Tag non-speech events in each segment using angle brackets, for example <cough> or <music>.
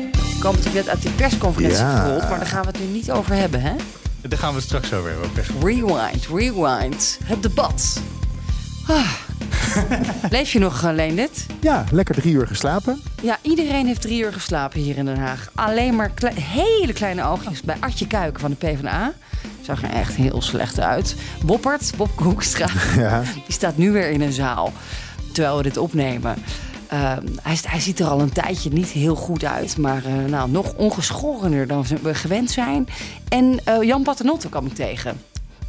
We komen natuurlijk net uit die persconferentie Ja. gerold, maar daar gaan we het nu niet over hebben, hè? Daar gaan we het straks over hebben. Rewind, rewind. Het debat. Ah. <laughs> Leef je nog, uh, Leendert? Ja, lekker drie uur geslapen. Ja, iedereen heeft drie uur geslapen hier in Den Haag. Alleen maar hele kleine oogjes bij Artje Kuiken van de PvdA. Zag er echt heel slecht uit. Boppert, Bob Hoekstra, Ja. die staat nu weer in een zaal. Terwijl we dit opnemen. Ehm, hij, hij ziet er al een tijdje niet heel goed uit. Maar eh, nou, nog ongeschorener dan we gewend zijn. En eh, Jan Paternotte kwam ik tegen.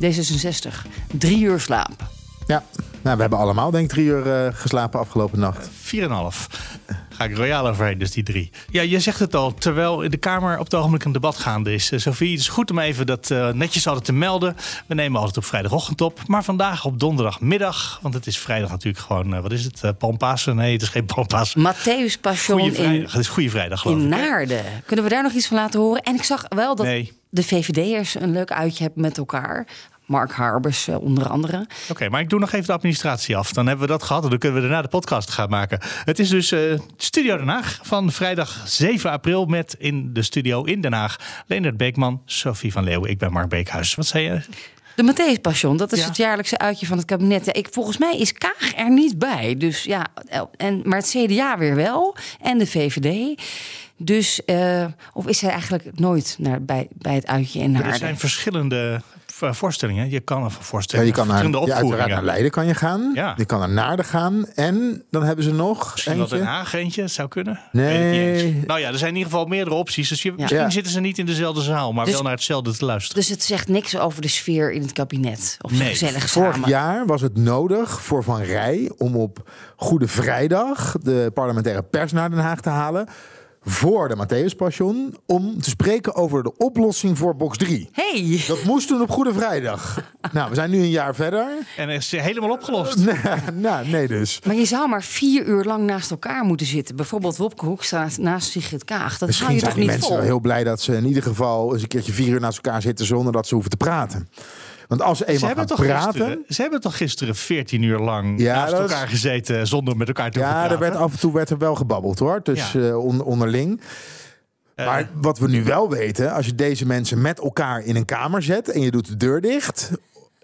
D66. Drie uur slaap. ja. Nou, we hebben allemaal denk ik drie uur eh, geslapen afgelopen nacht. 4,5. Ga ik royaal overheen, dus die drie. Ja, je zegt het al, terwijl in de Kamer op het ogenblik een debat gaande is. Eh, Sophie, het is goed om even dat eh, netjes altijd te melden. We nemen altijd op vrijdagochtend op. Maar vandaag op donderdagmiddag, want het is vrijdag natuurlijk gewoon... wat is het, uh, Palmpasen? Nee, het is geen Palmpasen. Matthäus Passion Goeie in, vrijdag. Het is Goede Vrijdag, geloof in ik. Naarden. Kunnen we daar nog iets van laten horen? En ik zag wel dat Nee. de VVD'ers een leuk uitje hebben met elkaar. Mark Harbers eh, onder andere. Oké, maar ik doe nog even de administratie af. Dan hebben we dat gehad en dan kunnen we daarna de podcast gaan maken. Het is dus eh, Studio Den Haag van vrijdag 7 april met in de studio in Den Haag... Leonard Beekman, Sophie van Leeuwen, ik ben Mark Beekhuis. Wat zei je? De Matthäus Passion, dat is Ja. het jaarlijkse uitje van het kabinet. Ja, Ik, volgens mij is Kaag er niet bij. Dus ja, en, maar het CDA weer wel. En de VVD. Dus, eh, of is hij eigenlijk nooit naar, bij, bij het uitje in Er Naarden? zijn verschillende voorstellingen. Je kan een Ja, voorstelling, je kan naar, verschillende ja, naar Leiden kan je gaan. Ja. Je kan naar Naarden gaan. En dan hebben ze nog Misschien wel eentje. Den Haag eentje, het zou kunnen. Nee. Nou ja, er zijn in ieder geval meerdere opties. Dus je, misschien Ja. zitten ze niet in dezelfde zaal, maar Dus- wel naar hetzelfde te luisteren. Dus het zegt niks over de sfeer in het kabinet. Of Nee, gezellig Vorig samen. jaar was het nodig voor Van Rij om op Goede Vrijdag de parlementaire pers naar Den Haag te halen. Voor de Matthäus Passion. Om te spreken over de oplossing voor box 3. Hey, Dat moest toen op Goede Vrijdag. <laughs> nou, we zijn nu een jaar verder. En is helemaal opgelost. Nee, nou, nee dus. maar je zou maar vier uur lang naast elkaar moeten zitten. Bijvoorbeeld Wopke Hoekstra naast Sigrid Kaag. Dat hou Misschien je zijn toch die niet mensen vol? wel heel blij dat ze in ieder geval eens een keertje vier uur naast elkaar zitten zonder dat ze hoeven te praten. Want als ze Ze eenmaal gaan toch praten. gisteren, ze hebben toch gisteren 14 uur lang Ja, naast is- elkaar gezeten zonder met elkaar te Ja, praten. er werd af en toe werd er wel gebabbeld hoor. Dus Ja. eh, on- onderling. Eh, Maar wat we nu wel weten, als je deze mensen met elkaar in een kamer zet en je doet de deur dicht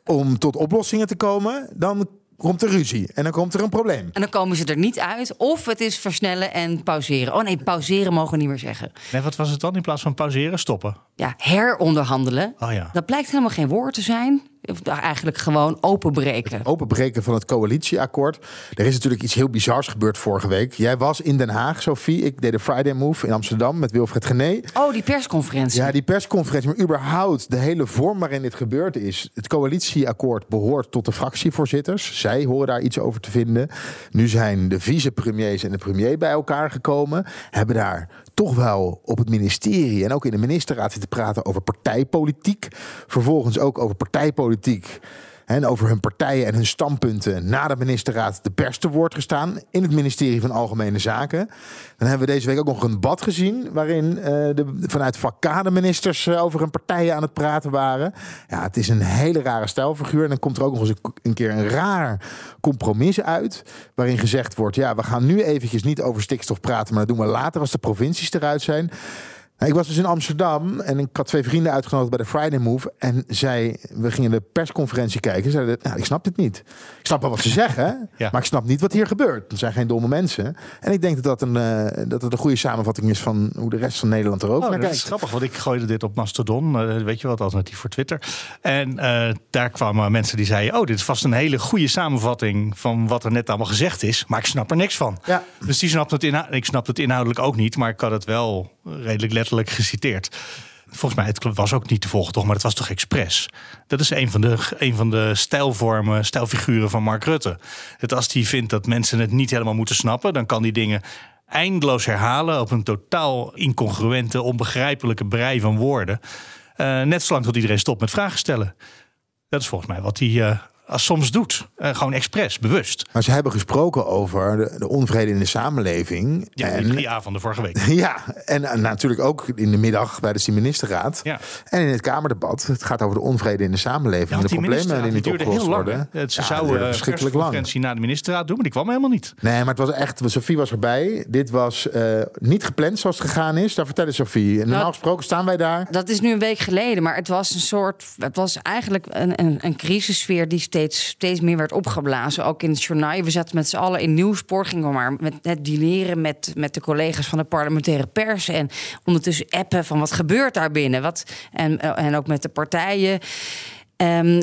om tot oplossingen te komen, dan komt er ruzie en dan komt er een probleem. En dan komen ze er niet uit. Of het is versnellen en pauzeren. Oh nee, pauzeren mogen we niet meer zeggen. Nee, wat was het dan in plaats van pauzeren? Stoppen. Ja, heronderhandelen. Oh ja. Dat blijkt helemaal geen woord te zijn. Of eigenlijk gewoon openbreken. Openbreken van het coalitieakkoord. Er is natuurlijk iets heel bizars gebeurd vorige week. Jij was in Den Haag, Sophie. Ik deed de Friday Move in Amsterdam met Wilfred Gené. Oh, die persconferentie. Ja, die persconferentie, maar überhaupt de hele vorm waarin dit gebeurd is. Het coalitieakkoord behoort tot de fractievoorzitters. Zij horen daar iets over te vinden. Nu zijn de vicepremiers en de premier bij elkaar gekomen. Hebben daar toch wel op het ministerie en ook in de ministerraad zitten praten over partijpolitiek. Vervolgens ook over partijpolitiek. En over hun partijen en hun standpunten na de ministerraad de pers woord gestaan in het ministerie van Algemene Zaken. Dan hebben we deze week ook nog een debat gezien waarin eh, de, vanuit vak K de ministers eh, over hun partijen aan het praten waren. Ja, het is een hele rare stijlfiguur. En dan komt er ook nog eens een, een keer een raar compromis uit waarin gezegd wordt, ja, we gaan nu eventjes niet over stikstof praten, maar dat doen we later als de provincies eruit zijn. Ik was dus in Amsterdam en ik had twee vrienden uitgenodigd bij de Friday Move. En zij, we gingen de persconferentie kijken. Zeiden, nou, ik snap dit niet. Ik snap wel wat ze zeggen, Ja. maar ik snap niet wat hier gebeurt. Het zijn geen domme mensen. En ik denk dat dat een, eh, dat het een goede samenvatting is van hoe de rest van Nederland er ook Oh, naar dat kijkt. is grappig, want ik gooide dit op Mastodon, eh, weet je wat, alternatief voor Twitter. En eh, daar kwamen mensen die zeiden, oh, dit is vast een hele goede samenvatting van wat er net allemaal gezegd is, maar ik snap er niks van. Ja. Dus die snapt het inhou- ik snap het inhoudelijk ook niet, maar ik had het wel redelijk letterlijk geciteerd. Volgens mij, het was ook niet te volgen toch, maar het was toch expres. Dat is een van de, een van de stijlvormen, stijlfiguren van Mark Rutte. Dat als hij vindt dat mensen het niet helemaal moeten snappen, dan kan die dingen eindeloos herhalen op een totaal incongruente, onbegrijpelijke brei van woorden. Eh, net zolang tot iedereen stopt met vragen stellen. Dat is volgens mij wat hij eh, als soms doet. Uh, gewoon expres, bewust. Maar ze hebben gesproken over de, de onvrede in de samenleving. Ja, en, die avonden vorige week. <laughs> Ja, en, natuurlijk ook in de middag bij de ministerraad. Ja. En in het Kamerdebat. Het gaat over de onvrede in de samenleving. en de problemen die niet opgelost worden. Ze ja, zouden een persconferentie na de ministerraad doen, maar die kwam helemaal niet. Nee, maar het was echt... Sofie was erbij. Dit was uh, niet gepland zoals het gegaan is. Daar vertelde Sofie. En normaal nou, gesproken staan wij daar. Dat is nu een week geleden, maar het was een soort... Het was eigenlijk een, een, een crisissfeer die steeds, steeds meer werd opgeblazen. Ook in het journaal. We zaten met z'n allen in nieuwspoor. Gingen we maar met het dineren met, met de collega's van de parlementaire pers. En ondertussen appen van wat gebeurt daar binnen. Wat, en, en ook met de partijen. Um,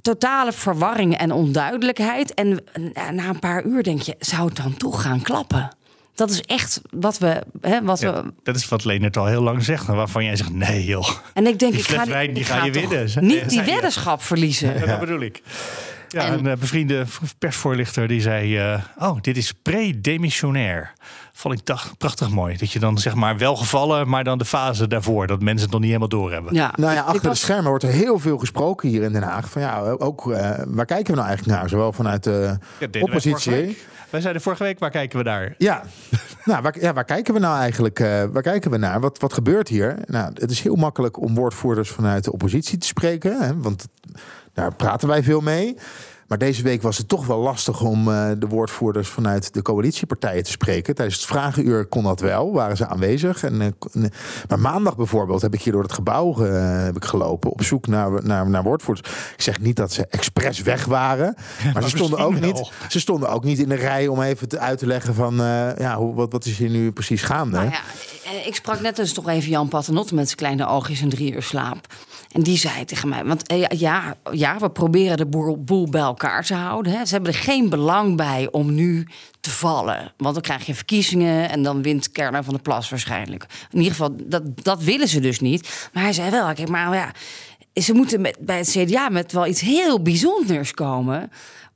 totale verwarring en onduidelijkheid. En na een paar uur denk je, zou het dan toch gaan klappen? Dat is echt wat we. Hè, wat we... Dat is wat Leonard al heel lang zegt. Waarvan jij zegt: nee, joh. En ik denk, die ik ga, wijn, die ga je winnen. Niet die weddenschap verliezen. Ja, dat bedoel ik. Ja, een uh, bevriende persvoorlichter die zei: uh, Oh, dit is pre-demissionair. Vond ik dacht, prachtig mooi. Dat je dan zeg maar wel gevallen, maar dan de fase daarvoor. Dat mensen het nog niet helemaal doorhebben. Ja. Nou ja, achter de schermen wordt er heel veel gesproken hier in Den Haag. Van ja, ook uh, waar kijken we nou eigenlijk naar? Zowel vanuit de oppositie. Wij zeiden vorige week, waar kijken we naar? Ja, <laughs> nou, waar, ja, waar kijken we nou eigenlijk uh, waar kijken we naar? Wat, wat gebeurt hier? Nou, het is heel makkelijk om woordvoerders vanuit de oppositie te spreken. Hè, want daar praten wij veel mee. Maar deze week was het toch wel lastig om uh, de woordvoerders vanuit de coalitiepartijen te spreken. Tijdens het vragenuur kon dat wel, waren ze aanwezig. En, uh, maar maandag bijvoorbeeld heb ik hier door het gebouw uh, heb ik gelopen op zoek naar, naar, naar woordvoerders. Ik zeg niet dat ze expres weg waren, <laughs> maar, maar ze, stonden ook niet, ze stonden ook niet in de rij om even te, uit te leggen van ja, hoe, wat, wat is hier nu precies gaande. Nou ja, ik sprak net dus toch even Jan Paternotte met zijn kleine oogjes en drie uur slaap. En die zei tegen mij, want eh, ja, ja we proberen de boel, bij elkaar te houden. Hè. Ze hebben er geen belang bij om nu te vallen. Want dan krijg je verkiezingen en dan wint Kerner van de Plas waarschijnlijk. In ieder geval, dat, dat willen ze dus niet. Maar hij zei wel, kijk, maar ja, ze moeten met, bij het CDA met wel iets heel bijzonders komen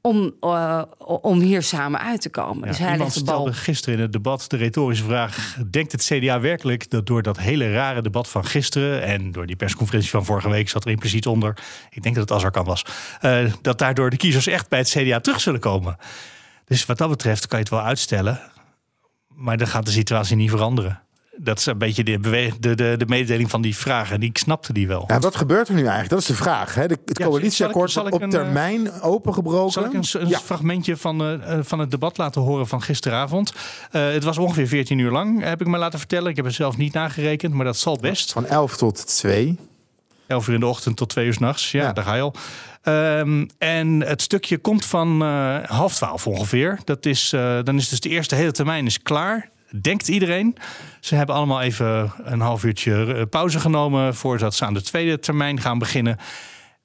om, uh, om hier samen uit te komen. Ja, dus hij iemand stelde gisteren in het debat de retorische vraag... denkt het CDA werkelijk dat door dat hele rare debat van gisteren... en door die persconferentie van vorige week zat er impliciet onder... ik denk dat het Azarkan was... Uh, dat daardoor de kiezers echt bij het CDA terug zullen komen. Dus wat dat betreft kan je het wel uitstellen... maar dan gaat de situatie niet veranderen dat is een beetje de, de, de, de mededeling van die vraag. En ik snapte die wel. Ja, wat gebeurt er nu eigenlijk? Dat is de vraag. Hè? De, het coalitieakkoord wordt op termijn uh, opengebroken. Zal ik een, een fragmentje van, uh, van het debat laten horen van gisteravond? Uh, het was ongeveer 14 uur lang, heb ik me laten vertellen. Ik heb het zelf niet nagerekend, maar dat zal best. Van 11 tot 2. 11 uur in de ochtend tot 2 uur s'nachts. Ja, ja, daar ga je al. Um, en het stukje komt van half twaalf ongeveer. Dat is, dan is dus de eerste hele termijn is klaar denkt iedereen. Ze hebben allemaal even een half uurtje eh, pauze genomen voordat ze aan de tweede termijn gaan beginnen.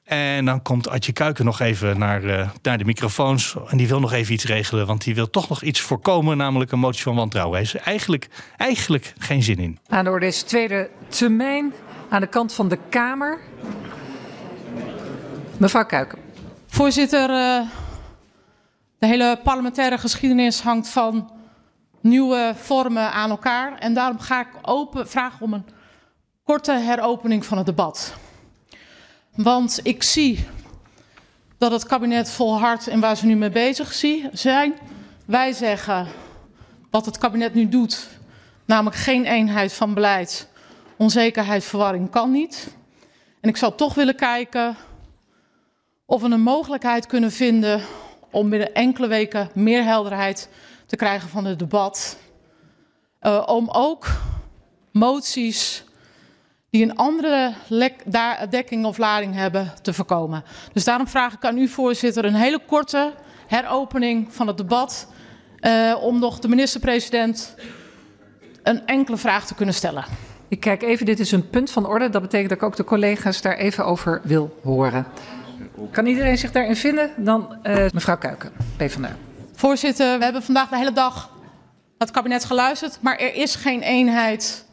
En dan komt Adje Kuiken nog even naar, uh, naar de microfoons. En die wil nog even iets regelen, want die wil toch nog iets voorkomen, namelijk een motie van wantrouwen. Hij heeft eigenlijk, eigenlijk geen zin in. Aan de orde is tweede termijn aan de kant van de Kamer. Mevrouw Kuiken. Voorzitter, uh, de hele parlementaire geschiedenis hangt van nieuwe vormen aan elkaar. En daarom ga ik open, vragen om een korte heropening van het debat. Want ik zie dat het kabinet volhardt in waar ze nu mee bezig zijn. Wij zeggen wat het kabinet nu doet, namelijk geen eenheid van beleid, onzekerheid, verwarring kan niet. En ik zou toch willen kijken of we een mogelijkheid kunnen vinden om binnen enkele weken meer helderheid te krijgen van het debat. Uh, om ook moties die een andere dekking of lading hebben te voorkomen. Dus daarom vraag ik aan u, voorzitter, een hele korte heropening van het debat. Uh, om nog de minister-president een enkele vraag te kunnen stellen. Ik kijk even, dit is een punt van orde. Dat betekent dat ik ook de collega's daar even over wil horen. Kan iedereen zich daarin vinden? Dan uh, mevrouw Kuiken, PvdA. Voorzitter, we hebben vandaag de hele dag het kabinet geluisterd, maar er is geen eenheid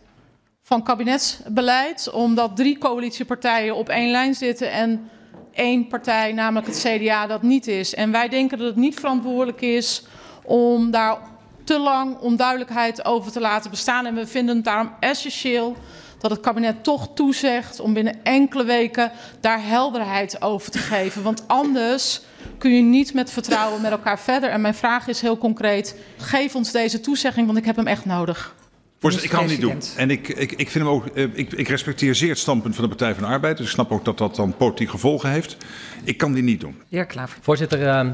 van kabinetsbeleid, omdat drie coalitiepartijen op één lijn zitten en één partij, namelijk het CDA, dat niet is. En wij denken dat het niet verantwoordelijk is om daar te lang om duidelijkheid over te laten bestaan. En we vinden het daarom essentieel dat het kabinet toch toezegt om binnen enkele weken daar helderheid over te geven. Want anders kun je niet met vertrouwen met elkaar verder. En mijn vraag is heel concreet: geef ons deze toezegging, want ik heb hem echt nodig. Voorzitter, ik kan het niet doen. En ik, ik, ik, vind hem ook, eh, ik, ik respecteer zeer het standpunt van de Partij van de Arbeid. Dus ik snap ook dat dat dan politieke gevolgen heeft. Ik kan die niet doen. Heer Klaver. Voorzitter, uh,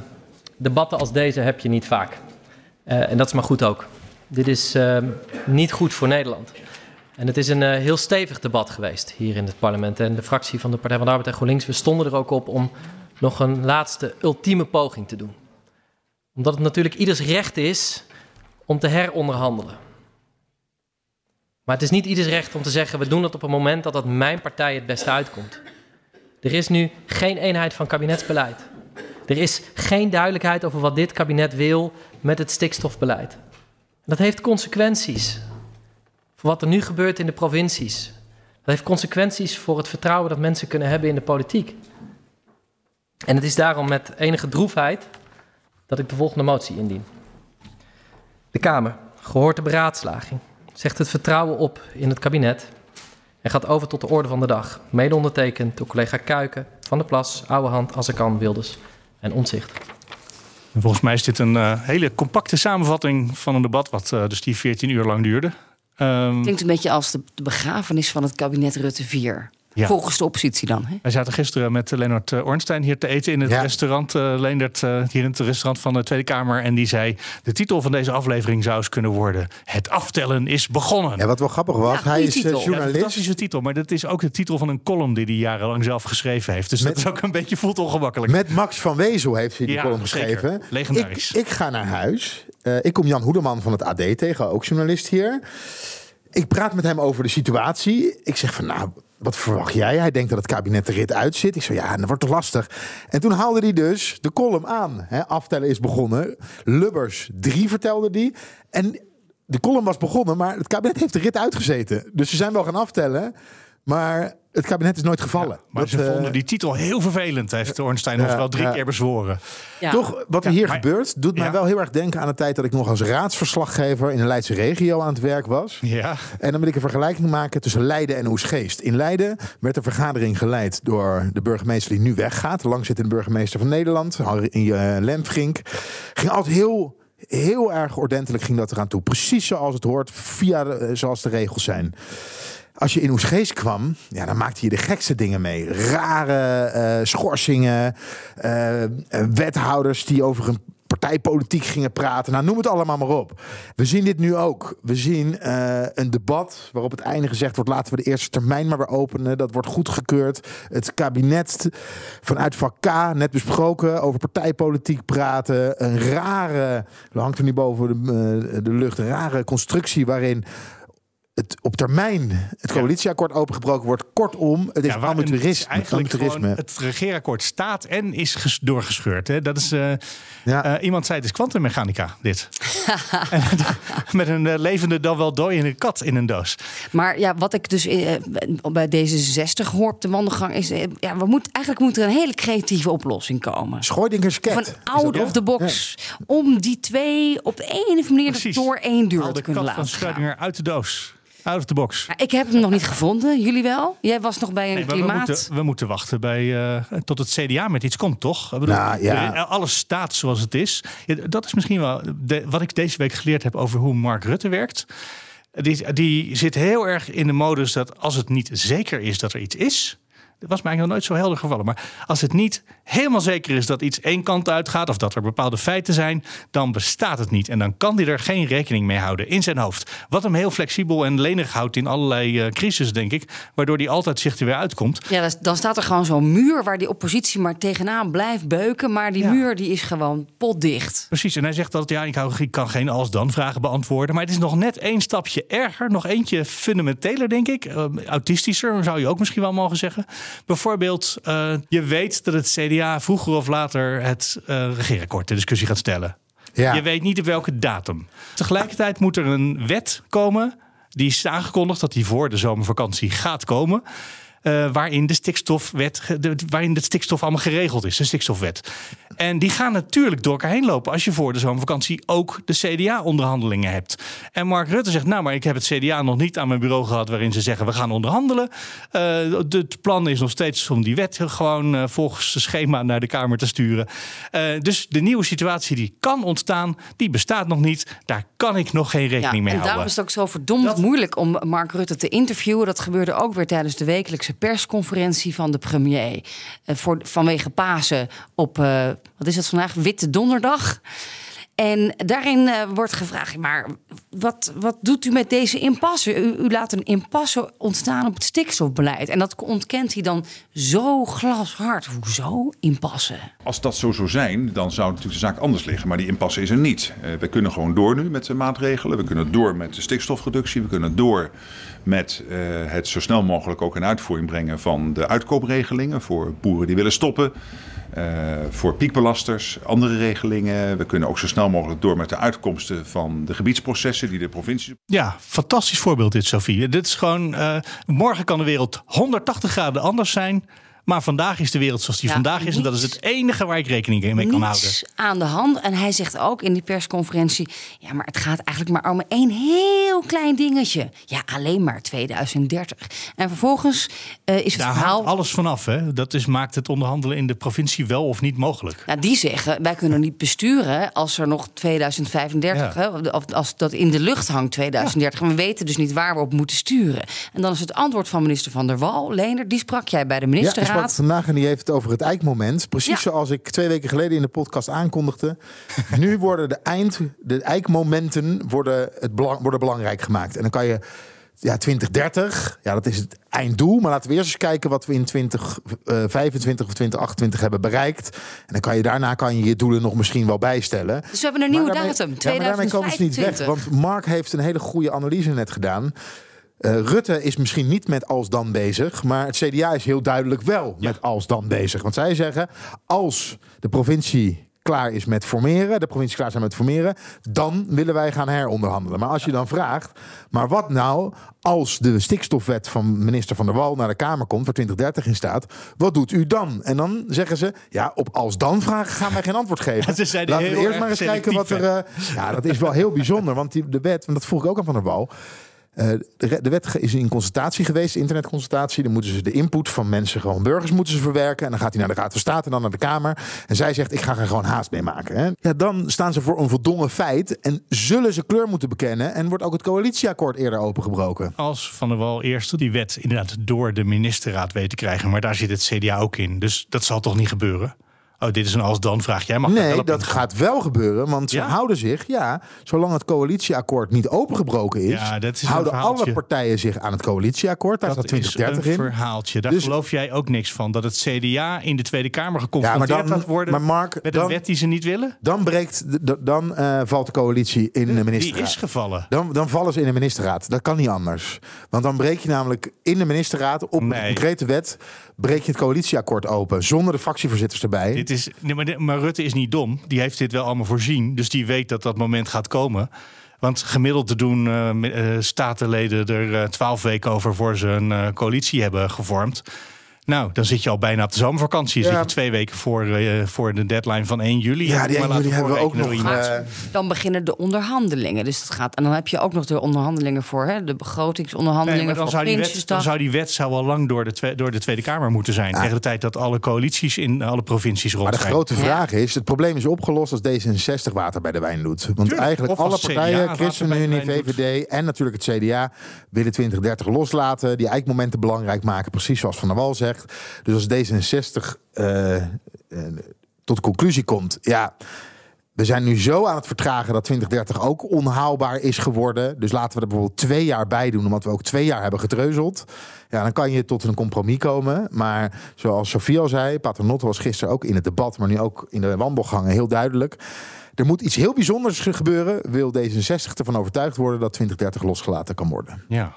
debatten als deze heb je niet vaak. Uh, en dat is maar goed ook. Dit is uh, niet goed voor Nederland. En het is een heel stevig debat geweest hier in het parlement. En de fractie van de Partij van de Arbeid en GroenLinks, we stonden er ook op om nog een laatste ultieme poging te doen. Omdat het natuurlijk ieders recht is om te heronderhandelen. Maar het is niet ieders recht om te zeggen: we doen dat op een moment dat dat mijn partij het beste uitkomt. Er is nu geen eenheid van kabinetsbeleid. Er is geen duidelijkheid over wat dit kabinet wil met het stikstofbeleid. Dat heeft consequenties voor wat er nu gebeurt in de provincies. Dat heeft consequenties voor het vertrouwen dat mensen kunnen hebben in de politiek. En het is daarom met enige droefheid dat ik de volgende motie indien. De Kamer, gehoord de beraadslaging, zegt het vertrouwen op in het kabinet en gaat over tot de orde van de dag. Mede ondertekend door collega Kuiken, Van der Plas, Ouwehand, Assekan, Wilders en Omzicht. volgens mij is dit een uh, hele compacte samenvatting van een debat wat uh, dus die 14 uur lang duurde. Um, Klinkt een beetje als de, de begrafenis van het kabinet Rutte 4. Ja. Volgens de oppositie dan. Hè? Wij zaten gisteren met Leonard Ornstein hier te eten in het ja. restaurant. Uh, Leendert, uh, hier in het restaurant van de Tweede Kamer. En die zei: De titel van deze aflevering zou eens kunnen worden: Het aftellen is begonnen. Ja, wat wel grappig was, ja, hij is titel. journalist. Ja, fantastische titel, maar dat is ook de titel van een column die hij jarenlang zelf geschreven heeft. Dus met, dat is ook een beetje voelt ongemakkelijk. Met Max van Wezel heeft hij die column geschreven. Zeker. Legendarisch. Ik, ik, ga naar huis. Uh, ik kom Jan Hoedeman van het AD tegen, ook journalist hier. Ik praat met hem over de situatie. Ik zeg van, nou, wat verwacht jij? Hij denkt dat het kabinet de rit uitzit. Ik zei, ja, dat wordt toch lastig. En toen haalde hij dus de column aan. Aftellen is begonnen. Lubbers 3 vertelde die. En de column was begonnen, maar het kabinet heeft de rit uitgezeten. Dus ze zijn wel gaan aftellen. Maar het kabinet is nooit gevallen. Ja, maar dat, ze vonden die titel heel vervelend, heeft Ornstein ons wel drie keer bezworen. Ja. Toch, wat er hier maar, gebeurt, doet mij wel heel erg denken aan de tijd dat ik nog als raadsverslaggever in de Leidse regio aan het werk was. Ja. En dan wil ik een vergelijking maken tussen Leiden en Oesgeest. In Leiden werd de vergadering geleid door de burgemeester die nu weggaat. Langzittende burgemeester van Nederland, in uh, Lemfrink. Ging altijd heel heel erg ordentelijk ging dat eraan toe. Precies zoals het hoort, via de, zoals de regels zijn. Als je in Oesgeest kwam, ja, dan maakte je de gekste dingen mee. Rare uh, schorsingen, uh, wethouders die over een partijpolitiek gingen praten. Nou, noem het allemaal maar op. We zien dit nu ook. We zien een debat waarop het einde gezegd wordt... laten we de eerste termijn maar weer openen. Dat wordt goedgekeurd. Het kabinet vanuit vak net besproken, over partijpolitiek praten. Een rare, hangt er nu boven de, de lucht... een rare constructie waarin het op termijn het coalitieakkoord opengebroken wordt. Kortom, het is ja, amateurisme. Eigenlijk amateurisme. het regeerakkoord staat en is doorgescheurd. Hè? Dat is, uh, ja. uh, iemand zei het is kwantummechanica, dit. <laughs> Met een uh, levende dan wel dooiende kat in een doos. Maar ja, wat ik dus bij deze 60 hoor op de wandelgang is... ja, we moeten eigenlijk moet er een hele creatieve oplossing komen. Schooidingers. Van out of the box. Ja. Om die twee op de ene of andere manier door één deur te kunnen laten van Schrödinger uit de doos. Out of the box. Ja, ik heb hem nog niet gevonden. Jullie wel? Jij was nog bij een nee, klimaat... We moeten, we moeten wachten bij, uh, tot het CDA met iets komt, toch? Ik bedoel, nou, ja. Alles staat zoals het is. Dat is misschien wel de, wat ik deze week geleerd heb over hoe Mark Rutte werkt. Die, die zit heel erg in de modus dat als het niet zeker is dat er iets is... Dat was mij eigenlijk nog nooit zo helder gevallen. Maar als het niet helemaal zeker is dat iets één kant uitgaat of dat er bepaalde feiten zijn, dan bestaat het niet. En dan kan hij er geen rekening mee houden in zijn hoofd. Wat hem heel flexibel en lenig houdt in allerlei uh, crisis, denk ik. Waardoor hij altijd zich er weer uitkomt. Ja, dan staat er gewoon zo'n muur waar die oppositie maar tegenaan blijft beuken. Maar die ja. muur die is gewoon potdicht. Precies. En hij zegt dat ja, ik, hou, ik kan geen als-dan vragen beantwoorden. Maar het is nog net één stapje erger. Nog eentje fundamenteler, denk ik. Uh, autistischer, zou je ook misschien wel mogen zeggen. Bijvoorbeeld, uh, je weet dat het CDA vroeger of later het uh, regeerakkoord ter discussie gaat stellen. Ja. Je weet niet op welke datum. Tegelijkertijd moet er een wet komen. Die is aangekondigd dat die voor de zomervakantie gaat komen. Uh, waarin de stikstofwet, de, waarin de stikstof allemaal geregeld is, de stikstofwet. En die gaan natuurlijk door elkaar heen lopen als je voor de zomervakantie ook de CDA-onderhandelingen hebt. En Mark Rutte zegt, nou, maar ik heb het CDA nog niet aan mijn bureau gehad waarin ze zeggen we gaan onderhandelen. Uh, het plan is nog steeds om die wet gewoon uh, volgens het schema naar de Kamer te sturen. dus de nieuwe situatie die kan ontstaan, die bestaat nog niet. Daar kan ik nog geen rekening ja, mee en houden. En daarom is het ook zo verdomd dat... moeilijk om Mark Rutte te interviewen. Dat gebeurde ook weer tijdens de wekelijkse persconferentie van de premier. Uh, voor, vanwege Pasen op, uh, wat is het vandaag? Witte Donderdag. En daarin uh, wordt gevraagd, maar wat, wat doet u met deze impasse? U, u, laat een impasse ontstaan op het stikstofbeleid. En dat ontkent hij dan zo glashard. Hoezo impasse? Als dat zo zou zijn, dan zou natuurlijk de zaak anders liggen. Maar die impasse is er niet. We kunnen gewoon door nu met de maatregelen. We kunnen door met de stikstofreductie. We kunnen door met uh, het zo snel mogelijk ook in uitvoering brengen van de uitkoopregelingen voor boeren die willen stoppen. Uh, voor piekbelasters, andere regelingen. We kunnen ook zo snel mogelijk door met de uitkomsten van de gebiedsprocessen die de provincies. Ja, fantastisch voorbeeld dit, Sofie. Dit is gewoon. Uh, morgen kan de wereld 180 graden anders zijn. Maar vandaag is de wereld zoals die Ja, vandaag is. En dat is het enige waar ik rekening mee kan houden. niets aan de hand. En hij zegt ook in die persconferentie: ja, maar het gaat eigenlijk maar om één heel klein dingetje. Ja, alleen maar 2030. En vervolgens eh, is het Daar verhaal. alles vanaf. Hè? Dat is, maakt het onderhandelen in de provincie wel of niet mogelijk. Nou, die zeggen, wij kunnen niet besturen als er nog 2035, Ja. hè, of als dat in de lucht hangt 2030. En we weten dus niet waar we op moeten sturen. En dan is het antwoord van minister Van der Wal, Lener, die sprak jij bij de Ja, ministerraad. Sprak vandaag en die heeft het over het eikmoment. Precies Ja. zoals ik twee weken geleden in de podcast aankondigde. <laughs> nu worden de, eind, de eikmomenten worden, het belang, worden belangrijk gemaakt. En dan kan je ja, 2030, ja, dat is het einddoel. Maar laten we eerst eens kijken wat we in 2025 of 2028 hebben bereikt. En dan kan je daarna kan je je doelen nog misschien wel bijstellen. Dus we hebben een nieuwe daarmee- datum, Ja, maar daarmee komen ze niet weg. 2025. Want Mark heeft een hele goede analyse net gedaan. Eh, Rutte is misschien niet met als dan bezig, maar het CDA is heel duidelijk wel met als dan bezig. Want zij zeggen, als de provincie klaar is met formeren, de provincie klaar zijn met formeren, dan willen wij gaan heronderhandelen. Maar als je dan vraagt, maar wat nou als de stikstofwet van minister Van der Wal naar de Kamer komt, waar 2030 in staat, wat doet u dan? En dan zeggen ze, ja, op als dan vragen gaan wij geen antwoord geven. <laughs> Ze Laten we heel eerst maar eens kijken wat er. eh, ja, dat is wel heel bijzonder, want die, de wet, want dat vroeg ik ook aan Van der Wal. Eh, de, wet is in consultatie geweest, internetconsultatie. Dan moeten ze de input van mensen, gewoon burgers, moeten ze verwerken. En dan gaat hij naar de Raad van State en dan naar de Kamer. En zij zegt, ik ga er gewoon haast mee maken. Hè. Ja, dan staan ze voor een voldongen feit. En zullen ze kleur moeten bekennen. En wordt ook het coalitieakkoord eerder opengebroken. Als Van der Wal eerst die wet inderdaad door de ministerraad weet te krijgen. Maar daar zit het CDA ook in. Dus dat zal toch niet gebeuren? Oh, dit is een als dan vraag. Jij mag Nee, dat gaat wel gebeuren. Want ze Ja? houden zich, ja, zolang het coalitieakkoord niet opengebroken is, Ja, dat is houden alle partijen zich aan het coalitieakkoord. Daar Dat staat is 2030 een in. verhaaltje. Daar Dus- geloof jij ook niks van. Dat het CDA in de Tweede Kamer Ja, maar geconfronteerd dan, gaat worden maar Mark, met dan, een wet die ze niet willen. dan breekt, dan eh, valt de coalitie in de Die ministerraad. is gevallen. Dan, dan vallen ze in de ministerraad. Dat kan niet anders. Want dan breek je namelijk in de ministerraad op Nee. een concrete wet... breek je het coalitieakkoord open, zonder de fractievoorzitters erbij. Dit is, nee, maar, Rutte is niet dom. Die heeft dit wel allemaal voorzien. Dus die weet dat dat moment gaat komen. Want gemiddeld doen eh, eh, statenleden er eh, twaalf weken over voor ze een coalitie hebben gevormd. Nou, dan zit je al bijna op de zomervakantie. Ja. zit je twee weken voor, eh, voor de deadline van 1 juli. Ja, die maar 1 juli laten hebben we ook nog, eh, Dan beginnen de onderhandelingen. Dus dat gaat. En dan heb je ook nog de onderhandelingen voor hè, de begrotingsonderhandelingen maar dan, voor zou die wet, dan zou die wet zou al lang door de, twe- door de Tweede Kamer moeten zijn. Tegen de tijd dat alle coalities in alle provincies rond Maar de grote vraag is, het probleem is opgelost als D66 water bij de wijn doet. Want Tuurlijk. eigenlijk alle partijen, ChristenUnie, doet. VVD en natuurlijk het CDA... willen 2030 loslaten, die eikmomenten belangrijk maken. Precies zoals Van der Wal zegt. Dus als D66 eh, eh, tot de conclusie komt... ja, we zijn nu zo aan het vertragen dat 2030 ook onhaalbaar is geworden. Dus laten we er bijvoorbeeld twee jaar bij doen, omdat we ook twee jaar hebben getreuzeld. Ja, dan kan je tot een compromis komen. Maar zoals Sofie al zei, Paternotte was gisteren ook in het debat, maar nu ook in de wandelgangen heel duidelijk. Er moet iets heel bijzonders gebeuren. Wil D66 ervan overtuigd worden dat 2030 losgelaten kan worden? Ja.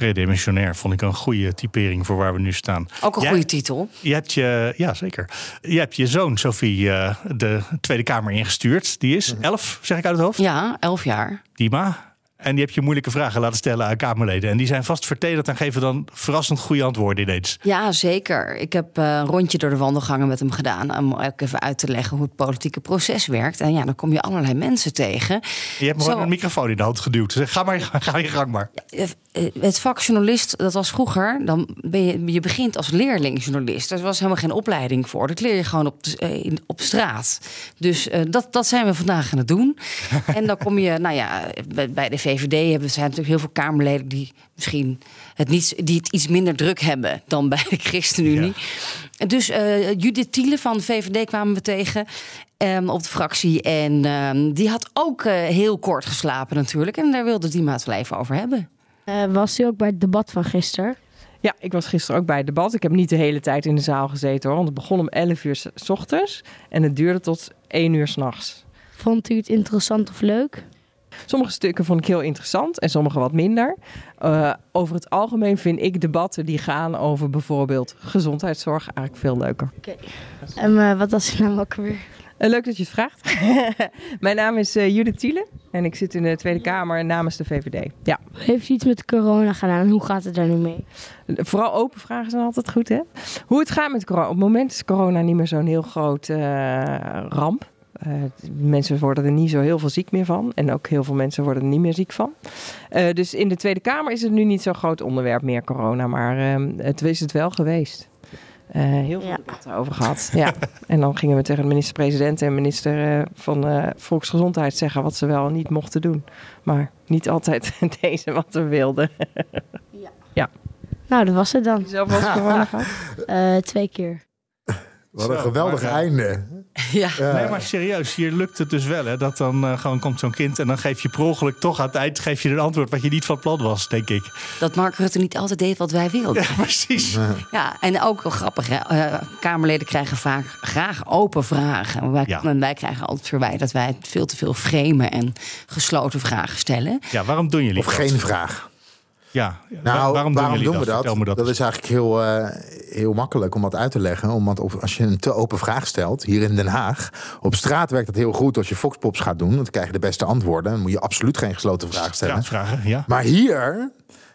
Predimensionair vond ik een goede typering voor waar we nu staan. Ook een Jij- goede titel. Je hebt je, ja zeker. Je hebt je zoon, Sophie, eh, de Tweede Kamer ingestuurd. Die is elf, zeg ik uit het hoofd. Ja, elf jaar. Dima. En die heb je moeilijke vragen laten stellen aan Kamerleden. En die zijn vast vertederd en geven dan verrassend goede antwoorden ineens. Ja, zeker. Ik heb uh, een rondje door de wandelgangen met hem gedaan. Om ook even uit te leggen hoe het politieke proces werkt. En ja, dan kom je allerlei mensen tegen. Je hebt me gewoon een microfoon in de hand geduwd. Zeg, ga maar, ga je gang maar. Ja, het vak journalist, dat was vroeger. Dan ben je, je begint als leerlingjournalist. Er was helemaal geen opleiding voor. Dat leer je gewoon op, de, op straat. Dus uh, dat, dat zijn we vandaag aan het doen. <laughs> en dan kom je, nou ja, bij de VVD hebben zijn natuurlijk heel veel Kamerleden die misschien het, niet, die het iets minder druk hebben dan bij de ChristenUnie. Ja. Dus uh, Judith Tiele van de VVD kwamen we tegen. Um, op de fractie. En um, die had ook uh, heel kort geslapen natuurlijk. En daar wilde die maat wel even over hebben. Uh, was u ook bij het debat van gisteren? Ja, ik was gisteren ook bij het debat. Ik heb niet de hele tijd in de zaal gezeten hoor. Want het begon om 11 uur s ochtends en het duurde tot 1 uur s'nachts. Vond u het interessant of leuk? Sommige stukken vond ik heel interessant en sommige wat minder. Uh, over het algemeen vind ik debatten die gaan over bijvoorbeeld gezondheidszorg eigenlijk veel leuker. Oké. Okay. En uh, wat was uw naam ook weer? Uh, leuk dat je het vraagt. <laughs> Mijn naam is Judith Thiele en ik zit in de Tweede Kamer namens de VVD. Ja. Heeft u iets met corona gedaan en hoe gaat het daar nu mee? Vooral open vragen zijn altijd goed, hè? Hoe het gaat met corona. Op het moment is corona niet meer zo'n heel groot ramp. Uh, mensen worden er niet zo heel veel ziek meer van. En ook heel veel mensen worden er niet meer ziek van. Uh, dus in de Tweede Kamer is het nu niet zo'n groot onderwerp meer, corona. Maar uh, het is het wel geweest. heel veel ja. over gehad. ja. <laughs> En dan gingen we tegen de minister-president en minister van Volksgezondheid zeggen wat ze wel niet mochten doen. Maar niet altijd <laughs> deze wat we wilden. ja. ja. Nou, dat was het dan. Zelf was corona gehad? <laughs> twee keer. Wat een geweldig maar, einde. <laughs> Ja. ja. Nee, maar serieus, hier lukt het dus wel. Hè, dat dan uh, gewoon komt zo'n kind en dan geef je per ongeluk toch aan het eind geef je een antwoord wat je niet van plan was, denk ik. Dat Mark Rutte niet altijd deed wat wij wilden. <laughs> Ja, precies. Ja, ja en ook wel grappig. Hè? Uh, Kamerleden krijgen vaak graag open vragen. Wij, ja. En wij krijgen altijd verwijt dat wij veel te veel framen en gesloten vragen stellen. Ja, waarom doen jullie Of dat? geen vraag. Ja, nou, waarom, waarom doen, doen we dat? dat? dat? dat? is eigenlijk heel, uh, heel makkelijk om dat uit te leggen. Omdat als je een te open vraag stelt, hier in Den Haag... op straat werkt het heel goed als je Foxpops gaat doen. Dan krijg je de beste antwoorden. Dan moet je absoluut geen gesloten vraag stellen. Vragen, ja. Maar hier...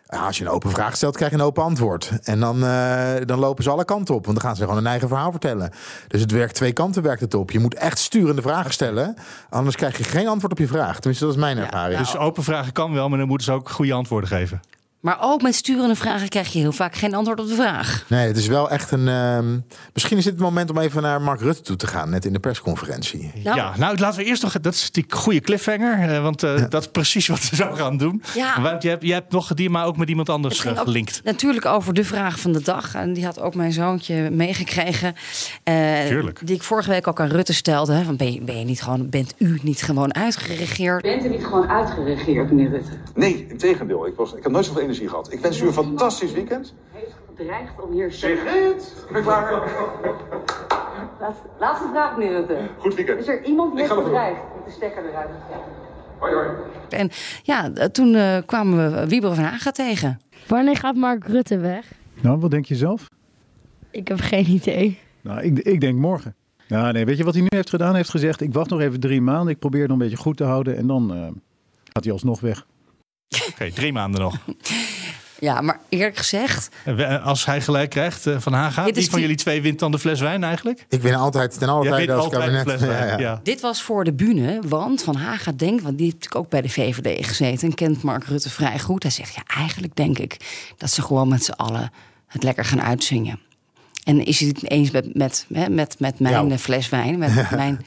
Als je een open vraag stelt, krijg je een open antwoord. En dan, uh, dan lopen ze alle kanten op. Want dan gaan ze gewoon een eigen verhaal vertellen. Dus het werkt twee kanten werkt het op. Je moet echt sturende vragen stellen. Anders krijg je geen antwoord op je vraag. Tenminste, dat is mijn ervaring. Ja, dus open vragen kan wel, maar dan moeten ze ook goede antwoorden geven. Maar ook met sturende vragen krijg je heel vaak geen antwoord op de vraag. Nee, het is wel echt een. Uh, misschien is dit het moment om even naar Mark Rutte toe te gaan, net in de persconferentie. Nou, ja, nou laten we eerst nog. Dat is die goede cliffhanger. Uh, want uh, ja. dat is precies wat we <laughs> zo gaan doen. Ja. Want je hebt, je hebt nog die, maar ook met iemand anders gelinkt. Natuurlijk over de vraag van de dag. En die had ook mijn zoontje meegekregen. Uh, Tuurlijk. Die ik vorige week ook aan Rutte stelde. Hè, van ben, je, ben je niet gewoon, bent u niet gewoon uitgeregeerd? Bent u niet gewoon uitgeregeerd, meneer Rutte? Nee, in tegendeel. Ik, was, ik heb nooit zoveel energie gehad. Ik wens u een fantastisch weekend. Heeft gedreigd om hier... Sigrid! Ik ben klaar. Laatste, laatste vraag, meneer Rutte. Goed weekend. Is er iemand die heeft gedreigd met de stekker eruit? Hoi, hoi. En ja, toen uh, kwamen we Wieberen van Haga tegen. Wanneer gaat Mark Rutte weg? Nou, wat denk je zelf? Ik heb geen idee. Nou, ik, ik denk morgen. Nou, nee, weet je wat hij nu heeft gedaan? Hij heeft gezegd, ik wacht nog even drie maanden. Ik probeer het nog een beetje goed te houden. En dan uh, gaat hij alsnog weg. Oké, okay, drie maanden nog. <laughs> Ja, maar eerlijk gezegd... Als hij gelijk krijgt uh, van Haga, wie van jullie twee wint dan de fles wijn eigenlijk? Ik win altijd ten alle tijde als altijd kabinet. Fles wijn. <laughs> Ja, ja. Dit was voor de bühne, want Van Haga denkt... want die heeft natuurlijk ook bij de VVD gezeten... en kent Mark Rutte vrij goed. Hij zegt, ja, eigenlijk denk ik dat ze gewoon met z'n allen... het lekker gaan uitzingen. En is het eens met, met, met, met mijn ja. fles wijn, met <laughs> mijn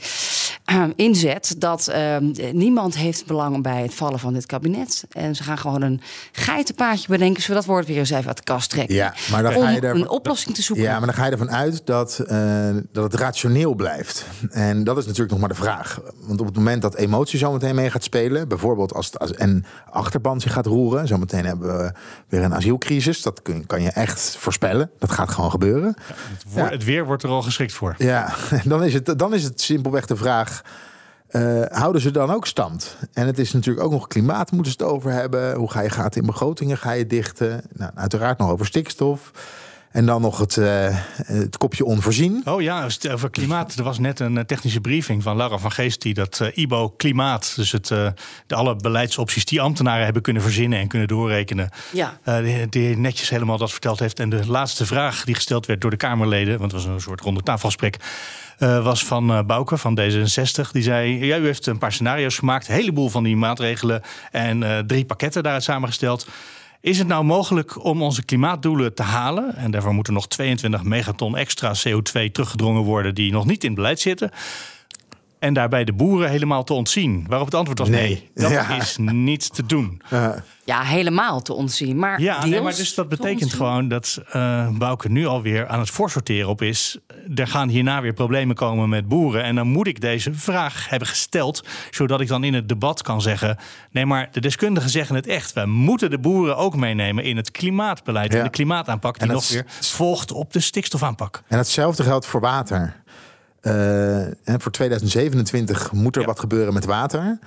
uh, inzet... dat uh, niemand heeft belang bij het vallen van dit kabinet. En ze gaan gewoon een geitenpaadje bedenken... zodat dat woord weer eens even uit de kast trekken. Ja, maar dan om ga je er, een oplossing te zoeken. Ja, maar dan ga je ervan uit dat, uh, dat het rationeel blijft. En dat is natuurlijk nog maar de vraag. Want op het moment dat emotie zo meteen mee gaat spelen... bijvoorbeeld als, het, als een achterban zich gaat roeren... zometeen hebben we weer een asielcrisis. Dat kun, kan je echt voorspellen. Dat gaat gewoon gebeuren. Het, woord, ja. het, weer wordt er al geschikt voor. Ja, <laughs> dan is het, dan is het simpelweg de vraag... Uh, houden ze dan ook stand? En het is natuurlijk ook nog klimaat moeten ze het over hebben. Hoe ga je gaten in begrotingen ga je dichten? Nou, uiteraard nog over stikstof. En dan nog het, eh, het kopje onvoorzien. Oh ja, over klimaat. Er was net een eh, technische briefing van Lara van Geest... die dat eh, IBO klimaat, dus het, eh, de alle beleidsopties... die ambtenaren hebben kunnen verzinnen en kunnen doorrekenen... Ja. eh, die, die netjes helemaal dat verteld heeft. En de laatste vraag die gesteld werd door de Kamerleden... want het was een soort ronde tafelgesprek... eh, was van Bouke van D66. Die zei, ja, u heeft een paar scenario's gemaakt... een heleboel van die maatregelen... en eh, drie pakketten daaruit samengesteld... Is het nou mogelijk om onze klimaatdoelen te halen? En daarvoor moeten nog 22 megaton extra CO2 teruggedrongen worden die nog niet in beleid zitten. En daarbij de boeren helemaal te ontzien. Waarop het antwoord was nee, Nee. dat Ja. is niet te doen. Ja, helemaal te ontzien. Maar Ja, nee, maar dus dat te betekent gewoon dat eh Bouke nu alweer aan het voorsorteren op is. Er gaan hierna weer problemen komen met boeren. En dan moet ik deze vraag hebben gesteld, zodat ik dan in het debat kan zeggen: nee, maar de deskundigen zeggen het echt. We moeten de boeren ook meenemen in het klimaatbeleid en de klimaataanpak, die nog weer volgt op de stikstofaanpak. En hetzelfde geldt voor water. Eh, en voor 2027 moet er wat gebeuren met water.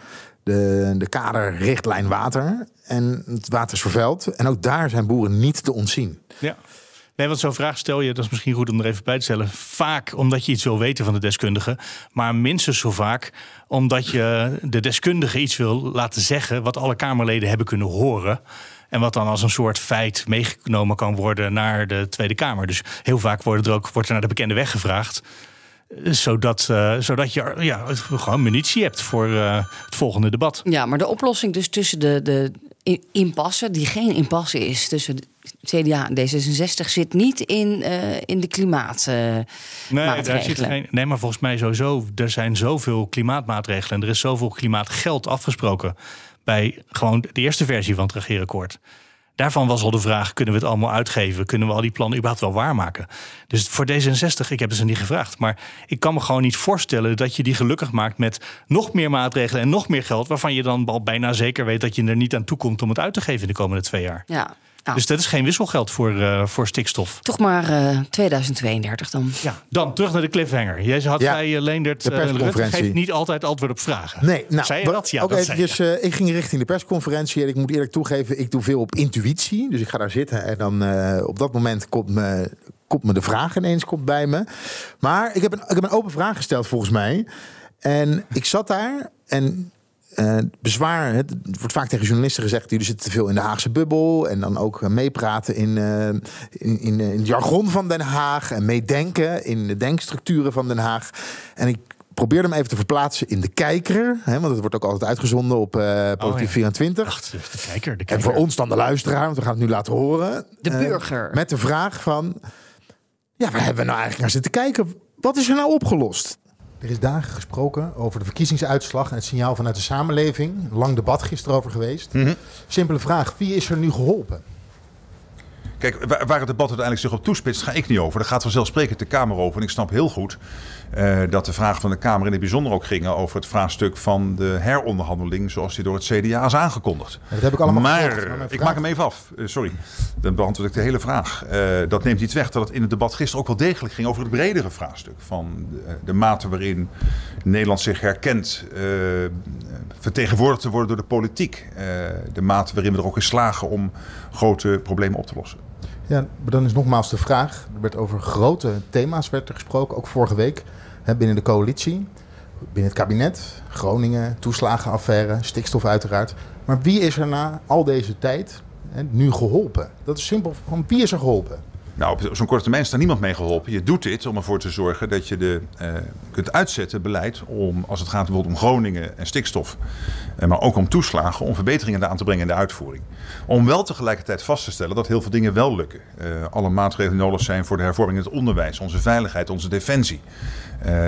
De, de kaderrichtlijn water. En het water is vervuild. En ook daar zijn boeren niet te ontzien. Ja. Nee, want zo'n vraag stel je, dat is misschien goed om er even bij te stellen. Vaak omdat je iets wil weten van de deskundige. Maar minstens zo vaak omdat je de deskundige iets wil laten zeggen. wat alle Kamerleden hebben kunnen horen. En wat dan als een soort feit meegenomen kan worden naar de Tweede Kamer. Dus heel vaak wordt er ook wordt er naar de bekende weg gevraagd. Zodat, eh, zodat je ja, gewoon munitie hebt voor eh, het volgende debat. Ja, maar de oplossing dus tussen de, de impasse, die geen impasse is tussen CDA en D66, zit niet in, eh, in de klimaat. eh, Nee, daar zit geen, nee, maar volgens mij sowieso. Er zijn zoveel klimaatmaatregelen en er is zoveel klimaatgeld afgesproken bij gewoon de eerste versie van het regeerakkoord. Daarvan was al de vraag: kunnen we het allemaal uitgeven? Kunnen we al die plannen überhaupt wel waarmaken? Dus voor D66, ik heb ze niet gevraagd. Maar ik kan me gewoon niet voorstellen dat je die gelukkig maakt met nog meer maatregelen en nog meer geld. Waarvan je dan al bijna zeker weet dat je er niet aan toe komt om het uit te geven in de komende twee jaar. Ja, nou, Dus dat is geen wisselgeld voor, eh, voor stikstof. toch maar eh, 2032 dan. Ja, dan terug naar de cliffhanger. Jij had Ja, zei, eh, Leendert, de eh, persconferentie. geeft niet altijd antwoord op vragen. Nee, nou, zei je dat? Ja, ook dat zei eventjes, je. eh, ik ging richting de persconferentie en ik moet eerlijk toegeven, ik doe veel op intuïtie. Dus ik ga daar zitten en dan eh, op dat moment komt me, komt me de vraag ineens komt bij me. Maar ik heb, een, ik heb een open vraag gesteld volgens mij. En ik zat daar en eh, bezwaar, het wordt vaak tegen journalisten gezegd, jullie zitten te veel in de Haagse bubbel en dan ook eh, meepraten in, eh, in, in, in het jargon van Den Haag en meedenken in de denkstructuren van Den Haag. En ik probeerde hem even te verplaatsen in de kijker, hè, want het wordt ook altijd uitgezonden op eh Politiek ja. 24. Wacht, de kijker, de En kijker. voor ons dan de luisteraar, want we gaan het nu laten horen. De burger. met de vraag van, ja, waar hebben we nou eigenlijk naar zitten kijken? Wat is er nou opgelost? Er is dagen gesproken over de verkiezingsuitslag en het signaal vanuit de samenleving. Lang debat gisteren over geweest. Simpele vraag, wie is er nu geholpen? Kijk, waar het debat uiteindelijk zich op toespitst, ga ik niet over. Daar gaat vanzelfsprekend de Kamer over. En ik snap heel goed eh, dat de vragen van de Kamer in het bijzonder ook gingen over het vraagstuk van de heronderhandeling, zoals die door het CDA is aangekondigd. Dat heb ik allemaal maar gevolgd, maar ik maak hem even af. Eh, sorry, dan beantwoord ik de hele vraag. Eh, dat neemt niet weg dat het in het debat gisteren ook wel degelijk ging over het bredere vraagstuk. Van de, de mate waarin Nederland zich herkent, vertegenwoordigd te worden door de politiek. De mate waarin we er ook in slagen om grote problemen op te lossen. Ja, dan is nogmaals de vraag. Er werd over grote thema's werd er gesproken, ook vorige week hè, binnen de coalitie, binnen het kabinet, Groningen, toeslagenaffaire, stikstof uiteraard. Maar wie is er na al deze tijd hè, nu geholpen? Dat is simpel. Van wie is er geholpen? Nou, op zo'n korte termijn is daar niemand mee geholpen. Je doet dit om ervoor te zorgen dat je de, eh, kunt uitzetten, beleid, om, als het gaat bijvoorbeeld om Groningen en stikstof, eh, maar ook om toeslagen, om verbeteringen aan te brengen in de uitvoering. Om wel tegelijkertijd vast te stellen dat heel veel dingen wel lukken. Eh, alle maatregelen nodig zijn voor de hervorming in het onderwijs, onze veiligheid, onze defensie,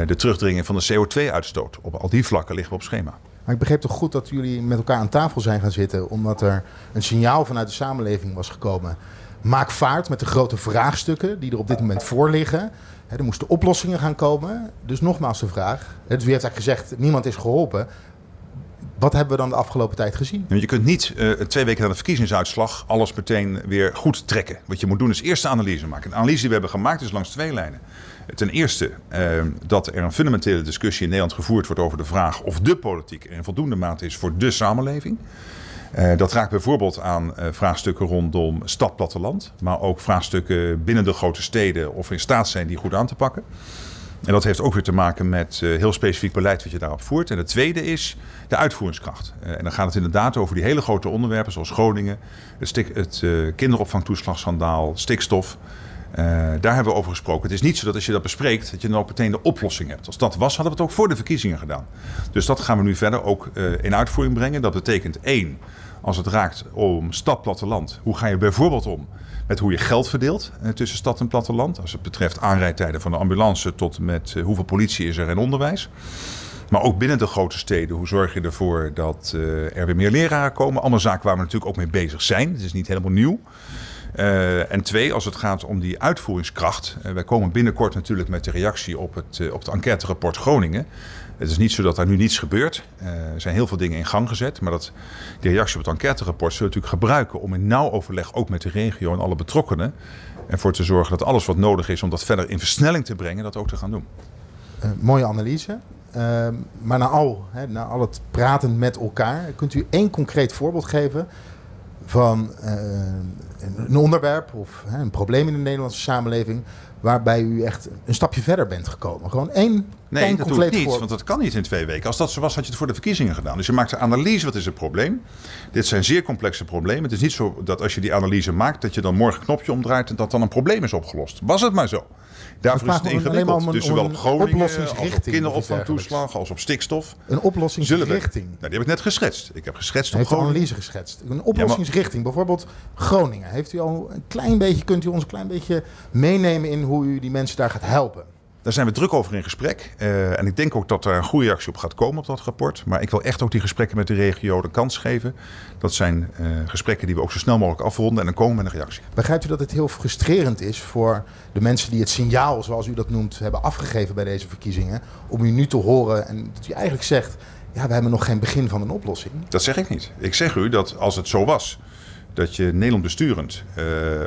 de terugdringing van de CO2-uitstoot. Op al die vlakken liggen we op schema. Maar ik begreep toch goed dat jullie met elkaar aan tafel zijn gaan zitten, omdat er een signaal vanuit de samenleving was gekomen. Maak vaart met de grote vraagstukken die er op dit moment voor liggen. Er moesten oplossingen gaan komen. Dus nogmaals de vraag. Dus wie heeft eigenlijk gezegd, niemand is geholpen. Wat hebben we dan de afgelopen tijd gezien? Je kunt niet eh, twee weken na de verkiezingsuitslag alles meteen weer goed trekken. Wat je moet doen is eerst de analyse maken. De analyse die we hebben gemaakt is langs twee lijnen. Ten eerste eh, dat er een fundamentele discussie in Nederland gevoerd wordt over de vraag of de politiek in voldoende mate is voor de samenleving. Uh, dat raakt bijvoorbeeld aan uh, vraagstukken rondom stad-platteland, maar ook vraagstukken binnen de grote steden of in staat zijn die goed aan te pakken. En dat heeft ook weer te maken met uh, heel specifiek beleid wat je daarop voert. En het tweede is de uitvoeringskracht. en dan gaat het inderdaad over die hele grote onderwerpen zoals Groningen, het, stik, het kinderopvangtoeslagschandaal, stikstof. Uh, daar hebben we over gesproken. Het is niet zo dat als je dat bespreekt, dat je dan ook meteen de oplossing hebt. Als dat was, hadden we het ook voor de verkiezingen gedaan. Dus dat gaan we nu verder ook uh, in uitvoering brengen. Dat betekent één, als het raakt om stad, platteland. Hoe ga je bijvoorbeeld om met hoe je geld verdeelt uh, tussen stad en platteland? Als het betreft aanrijdtijden van de ambulance tot met hoeveel politie is er in onderwijs. Maar ook binnen de grote steden, hoe zorg je ervoor dat er weer meer leraren komen? Allemaal zaken waar we natuurlijk ook mee bezig zijn. Het is niet helemaal nieuw. Uh, en twee, als het gaat om die uitvoeringskracht. Uh, wij komen binnenkort natuurlijk met de reactie op het, uh, op het enquêterapport Groningen. Het is niet zo dat er nu niets gebeurt. er zijn heel veel dingen in gang gezet. Maar dat, die reactie op het enquêterapport zullen we natuurlijk gebruiken om in nauw overleg ook met de regio en alle betrokkenen. Ervoor te zorgen dat alles wat nodig is om dat verder in versnelling te brengen, dat ook te gaan doen. mooie analyse. maar na al, hè, na al het praten met elkaar, kunt u één concreet voorbeeld geven van een onderwerp of een probleem in de Nederlandse samenleving waarbij u echt een stapje verder bent gekomen. Gewoon één Nee, dat doe ik niet, voor... want dat kan niet in twee weken. Als dat zo was, had je het voor de verkiezingen gedaan. Dus je maakt een analyse, wat is het probleem? Dit zijn zeer complexe problemen. Het is niet zo dat als je die analyse maakt, dat je dan morgen een knopje omdraait en dat dan een probleem is opgelost. Was het maar zo. Daarvoor is het ingewikkeld. Een, dus zowel op Groningen, als op kinderopvangtoeslag, als op stikstof. Een oplossingsrichting. nou, die heb ik net geschetst. Ik heb geschetst op Groningen. een analyse geschetst. Een oplossingsrichting. Bijvoorbeeld Groningen. Heeft u al een klein beetje, kunt u ons een klein beetje meenemen in hoe u die mensen daar gaat helpen? Daar zijn we druk over in gesprek. Uh, en ik denk ook dat er een goede reactie op gaat komen op dat rapport. Maar ik wil echt ook die gesprekken met de regio de kans geven. Dat zijn uh, gesprekken die we ook zo snel mogelijk afronden. En dan komen we met een reactie. Begrijpt u dat het heel frustrerend is voor de mensen die het signaal, zoals u dat noemt, hebben afgegeven bij deze verkiezingen. Om u nu te horen en dat u eigenlijk zegt. Ja, we hebben nog geen begin van een oplossing. Dat zeg ik niet. Ik zeg u dat als het zo was dat je Nederland besturend uh,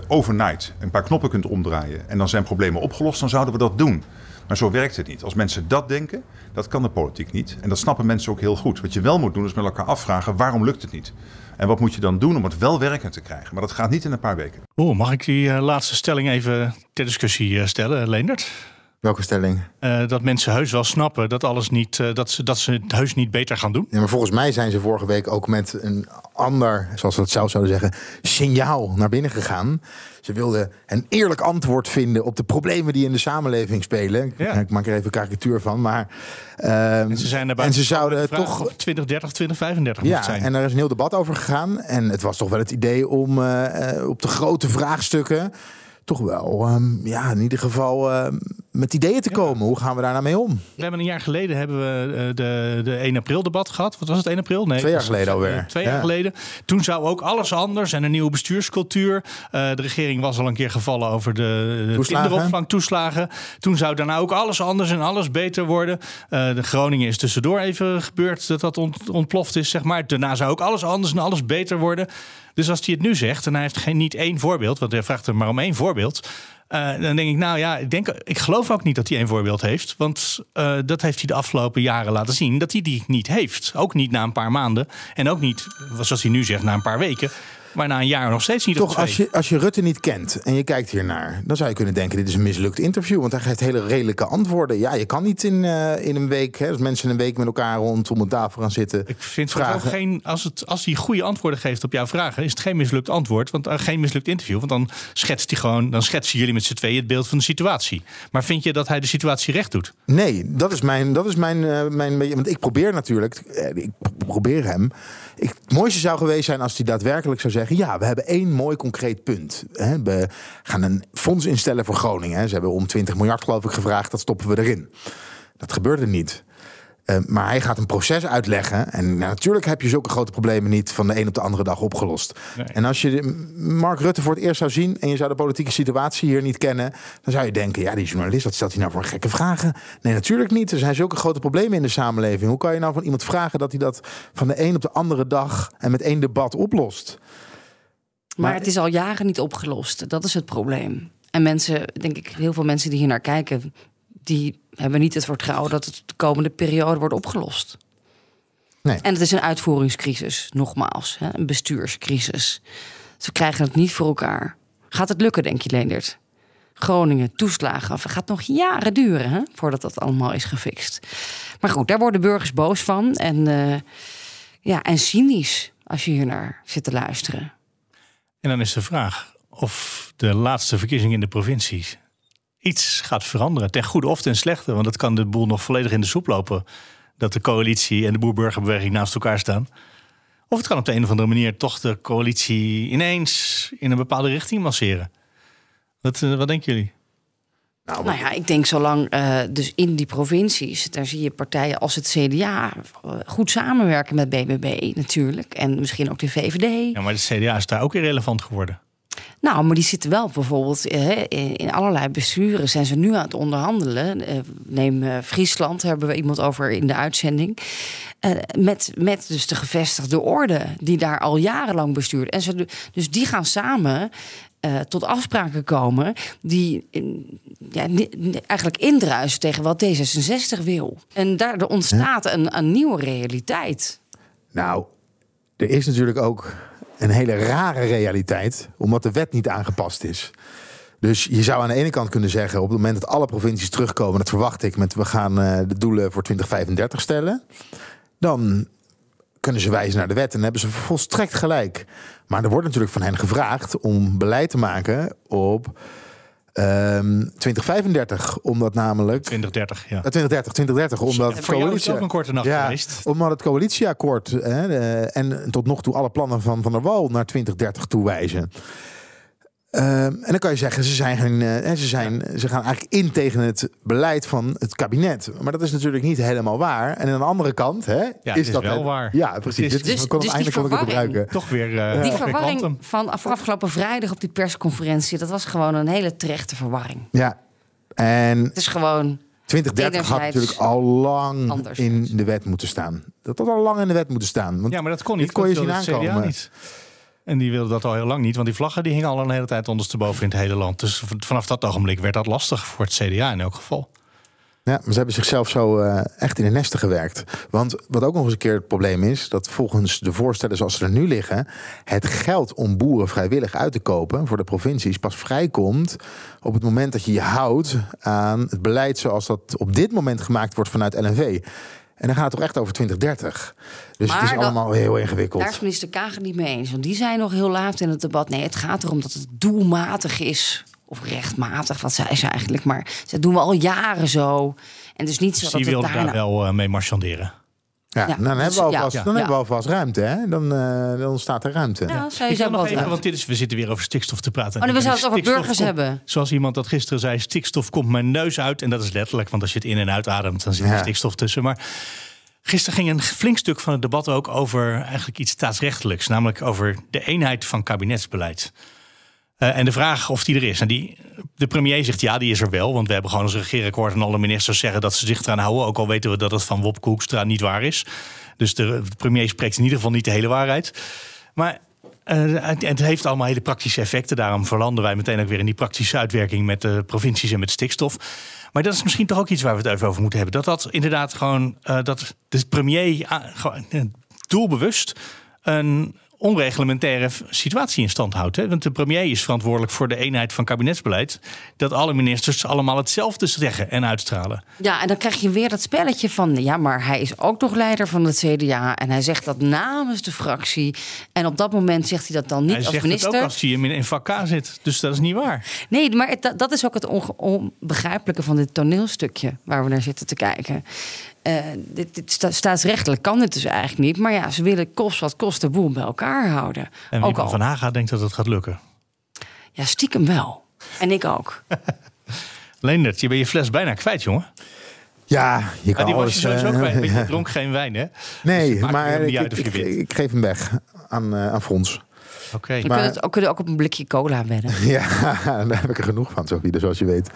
overnight een paar knoppen kunt omdraaien en dan zijn problemen opgelost, dan zouden we dat doen. Maar zo werkt het niet. Als mensen dat denken, dat kan de politiek niet. En dat snappen mensen ook heel goed. Wat je wel moet doen is met elkaar afvragen waarom lukt het niet? En wat moet je dan doen om het wel werkend te krijgen? Maar dat gaat niet in een paar weken. Oh, mag ik die uh, laatste stelling even ter discussie uh, stellen, Leendert? Welke stelling? Uh, dat mensen heus wel snappen dat alles niet, uh, dat, ze, dat ze het heus niet beter gaan doen. Ja, maar volgens mij zijn ze vorige week ook met een ander, zoals we het zelf zouden zeggen, signaal naar binnen gegaan. Ze wilden een eerlijk antwoord vinden op de problemen die in de samenleving spelen. Ja. Ik maak er even een karikatuur van, maar. Uh, en ze, zijn en ze zouden toch. 2030, 2035 ja, zijn. En er is een heel debat over gegaan. En het was toch wel het idee om uh, op de grote vraagstukken toch wel, um, ja, in ieder geval uh, met ideeën te komen. Ja. Hoe gaan we daar nou mee om? We hebben een jaar geleden hebben we uh, de, de 1 april debat gehad. Wat was het 1 april? Nee, twee jaar geleden alweer. Twee jaar ja. geleden. Toen zou ook alles anders en een nieuwe bestuurscultuur. Uh, de regering was al een keer gevallen over de, de kinderopvang toeslagen. Toen zou daarna ook alles anders en alles beter worden. Uh, de Groningen is tussendoor even gebeurd dat dat ont, ontploft is, zeg maar. Daarna zou ook alles anders en alles beter worden. Dus als hij het nu zegt en hij heeft geen, niet één voorbeeld, want hij vraagt er maar om één voorbeeld. Uh, dan denk ik, nou ja, ik, denk, ik geloof ook niet dat hij één voorbeeld heeft. Want uh, dat heeft hij de afgelopen jaren laten zien dat hij die niet heeft. Ook niet na een paar maanden. En ook niet, zoals hij nu zegt, na een paar weken. Maar na een jaar nog steeds niet. Toch, als je, als je Rutte niet kent en je kijkt hiernaar, dan zou je kunnen denken: dit is een mislukt interview. Want hij geeft hele redelijke antwoorden. Ja, je kan niet in, uh, in een week, hè, als mensen een week met elkaar rondom een tafel gaan zitten. Ik vind het ook geen. Als, het, als hij goede antwoorden geeft op jouw vragen, is het geen mislukt antwoord. Want uh, geen mislukt interview. Want dan schetst hij gewoon, dan schetsen jullie met z'n tweeën het beeld van de situatie. Maar vind je dat hij de situatie recht doet? Nee, dat is mijn. Dat is mijn, uh, mijn want ik probeer natuurlijk. Ik probeer hem. Ik, het mooiste zou geweest zijn als hij daadwerkelijk zou zeggen: Ja, we hebben één mooi concreet punt. We gaan een fonds instellen voor Groningen. Ze hebben om 20 miljard, geloof ik, gevraagd. Dat stoppen we erin. Dat gebeurde niet. Uh, maar hij gaat een proces uitleggen. En nou, natuurlijk heb je zulke grote problemen niet van de een op de andere dag opgelost. Nee. En als je Mark Rutte voor het eerst zou zien en je zou de politieke situatie hier niet kennen, dan zou je denken: ja, die journalist, wat stelt hij nou voor gekke vragen? Nee, natuurlijk niet. Er zijn zulke grote problemen in de samenleving. Hoe kan je nou van iemand vragen dat hij dat van de een op de andere dag en met één debat oplost? Maar, maar het is al jaren niet opgelost. Dat is het probleem. En mensen, denk ik, heel veel mensen die hier naar kijken, die hebben niet het vertrouwen dat het de komende periode wordt opgelost. Nee. En het is een uitvoeringscrisis, nogmaals. Hè, een bestuurscrisis. Ze krijgen het niet voor elkaar. Gaat het lukken, denk je, Leendert? Groningen, toeslagen. Het gaat nog jaren duren hè, voordat dat allemaal is gefixt. Maar goed, daar worden burgers boos van. En, eh, ja, en cynisch als je hier naar zit te luisteren. En dan is de vraag of de laatste verkiezingen in de provincies iets gaat veranderen. Ten goede of ten slechte. Want dat kan de boel nog volledig in de soep lopen. Dat de coalitie en de boer-burgerbeweging naast elkaar staan. Of het kan op de een of andere manier toch de coalitie ineens in een bepaalde richting masseren. Wat, eh, wat denken jullie? Nou, ja, ik denk zolang eh, dus in die provincies, daar zie je partijen als het CDA eh, goed samenwerken met BBB natuurlijk. En misschien ook de VVD. Ja, maar de CDA is daar ook irrelevant geworden. Nou, maar die zitten wel bijvoorbeeld eh, in, in allerlei besturen. Zijn ze nu aan het onderhandelen? Eh, neem eh, Friesland, daar hebben we iemand over in de uitzending. Eh, met, met dus de gevestigde orde, die daar al jarenlang bestuurt. En ze, dus die gaan samen eh, tot afspraken komen die ja, eigenlijk indruisen tegen wat D66 wil. En daardoor ontstaat een, een nieuwe realiteit. Nou, er is natuurlijk ook een hele rare realiteit, omdat de wet niet aangepast is. Dus je zou aan de ene kant kunnen zeggen, op het moment dat alle provincies terugkomen, dat verwacht ik, met we gaan eh, de doelen voor 2035 stellen, dan kunnen ze wijzen naar de wet en hebben ze volstrekt gelijk. Maar er wordt natuurlijk van hen gevraagd om beleid te maken op ehm 2035, omdat namelijk 2030, ja. Eh, 2030, 2030, omdat Voor jou is het ook een korte nacht ja, geweest. Omdat het coalitieakkoord hè, eh, en tot nog toe alle plannen van Van der Wal naar 2030 toewijzen. Ehm, en dan kan je zeggen, ze, zijn, geen, eh, hè, ze, zijn, ze gaan eigenlijk in tegen het beleid van het kabinet. Maar dat is natuurlijk niet helemaal waar. En aan de andere kant hè, is is dat wel het- waar. Ja, precies. Dit is, Dus- ik kon, dus die eindelijk kon ik gebruiken. Toch weer. eh, Die verwarring van af- afgelopen vrijdag op die persconferentie, dat was gewoon een hele terechte verwarring. Ja, en Het is gewoon 2030 had natuurlijk al lang anders. in de wet moeten staan. Dat had al lang in de wet moeten staan. Want Ja, maar dat kon niet. dit kon je zien aankomen. niet. En die wilde dat al heel lang niet, want die vlaggen die hingen al een hele tijd ondersteboven in het hele land. Dus vanaf dat ogenblik werd dat lastig voor het CDA in elk geval. Ja, maar ze hebben zichzelf zo eh, echt in de nesten gewerkt. Want wat ook nog eens een keer het probleem is, dat volgens de voorstellen zoals ze er nu liggen, het geld om boeren vrijwillig uit te kopen voor de provincies pas vrijkomt op het moment dat je je houdt aan het beleid zoals dat op dit moment gemaakt wordt vanuit LNV. En dan gaat het toch echt over 2030. Dus Maar het is dat- allemaal heel ingewikkeld. Daar is minister Kager niet mee eens. Want die zei nog heel laat in het debat... nee, het gaat erom dat het doelmatig is. Of rechtmatig, wat zei ze eigenlijk. Maar dat doen we al jaren zo. En dus niet zo Dus dat die het wilde daarna... daar wel eh, mee marchanderen. Ja, Ja, dan, dus- hebben we alvast, ja, dan ja. hebben we alvast ruimte. Hè? Dan, eh, dan staat er ruimte. Ja, Ik nog even, want dit is, we zitten weer over stikstof te praten. Oh, we En zouden het over burgers komt- hebben. Zoals iemand dat gisteren zei, stikstof komt mijn neus uit. En dat is letterlijk, want als je het in- en uitademt, dan zit er stikstof tussen. Maar gisteren ging een flink stuk van het debat ook over eigenlijk iets staatsrechtelijks. Namelijk over de eenheid van kabinetsbeleid. Eh, en de vraag of die er is. En die, de premier zegt ja, die is er wel. Want we hebben gewoon als regeerakkoord en alle ministers zeggen dat ze zich eraan houden. Ook al weten we dat het van Wopke Hoekstra niet waar is. Dus de, premier spreekt in ieder geval niet de hele waarheid. Maar eh, het, heeft allemaal hele praktische effecten. Daarom verlanden wij meteen ook weer in die praktische uitwerking met de provincies en met stikstof. Maar dat is misschien toch ook iets waar we het even over moeten hebben. Dat dat inderdaad gewoon, eh, dat de premier ah, gewoon, doelbewust een onreglementaire situatie in stand houdt. Hè? Want de premier is verantwoordelijk voor de eenheid van kabinetsbeleid. Dat alle ministers allemaal hetzelfde zeggen en uitstralen. Ja, en dan krijg je weer dat spelletje van... ja, maar hij is ook nog leider van het CDA... en hij zegt dat namens de fractie. En op dat moment zegt hij dat dan niet Hij als zegt minister. het ook als hij in, in vak K zit. Dus dat is niet waar. Nee, maar het- dat, is ook het onbegrijpelijke van dit toneelstukje... waar we naar zitten te kijken. Eh, dit, dit sta- staatsrechtelijk kan dit dus eigenlijk niet. Maar ja, ze willen kost wat kost de boel bij elkaar houden. En ook al. van Haga denkt dat het gaat lukken. Ja, stiekem wel. En ik ook. <laughs> Leendert, je bent je fles bijna kwijt, jongen. Ja, je kan Ah, die was je sowieso eh, kwijt, want je <laughs> dronk geen wijn, hè? Nee, Dus het maar ik, uit geef hem weg aan, eh, aan Frans. Oké. We Maar- kunnen, het, ook, kunnen ook op een blikje cola wedden. <laughs> Ja, daar heb ik er genoeg van, Sophie, dus zoals je weet.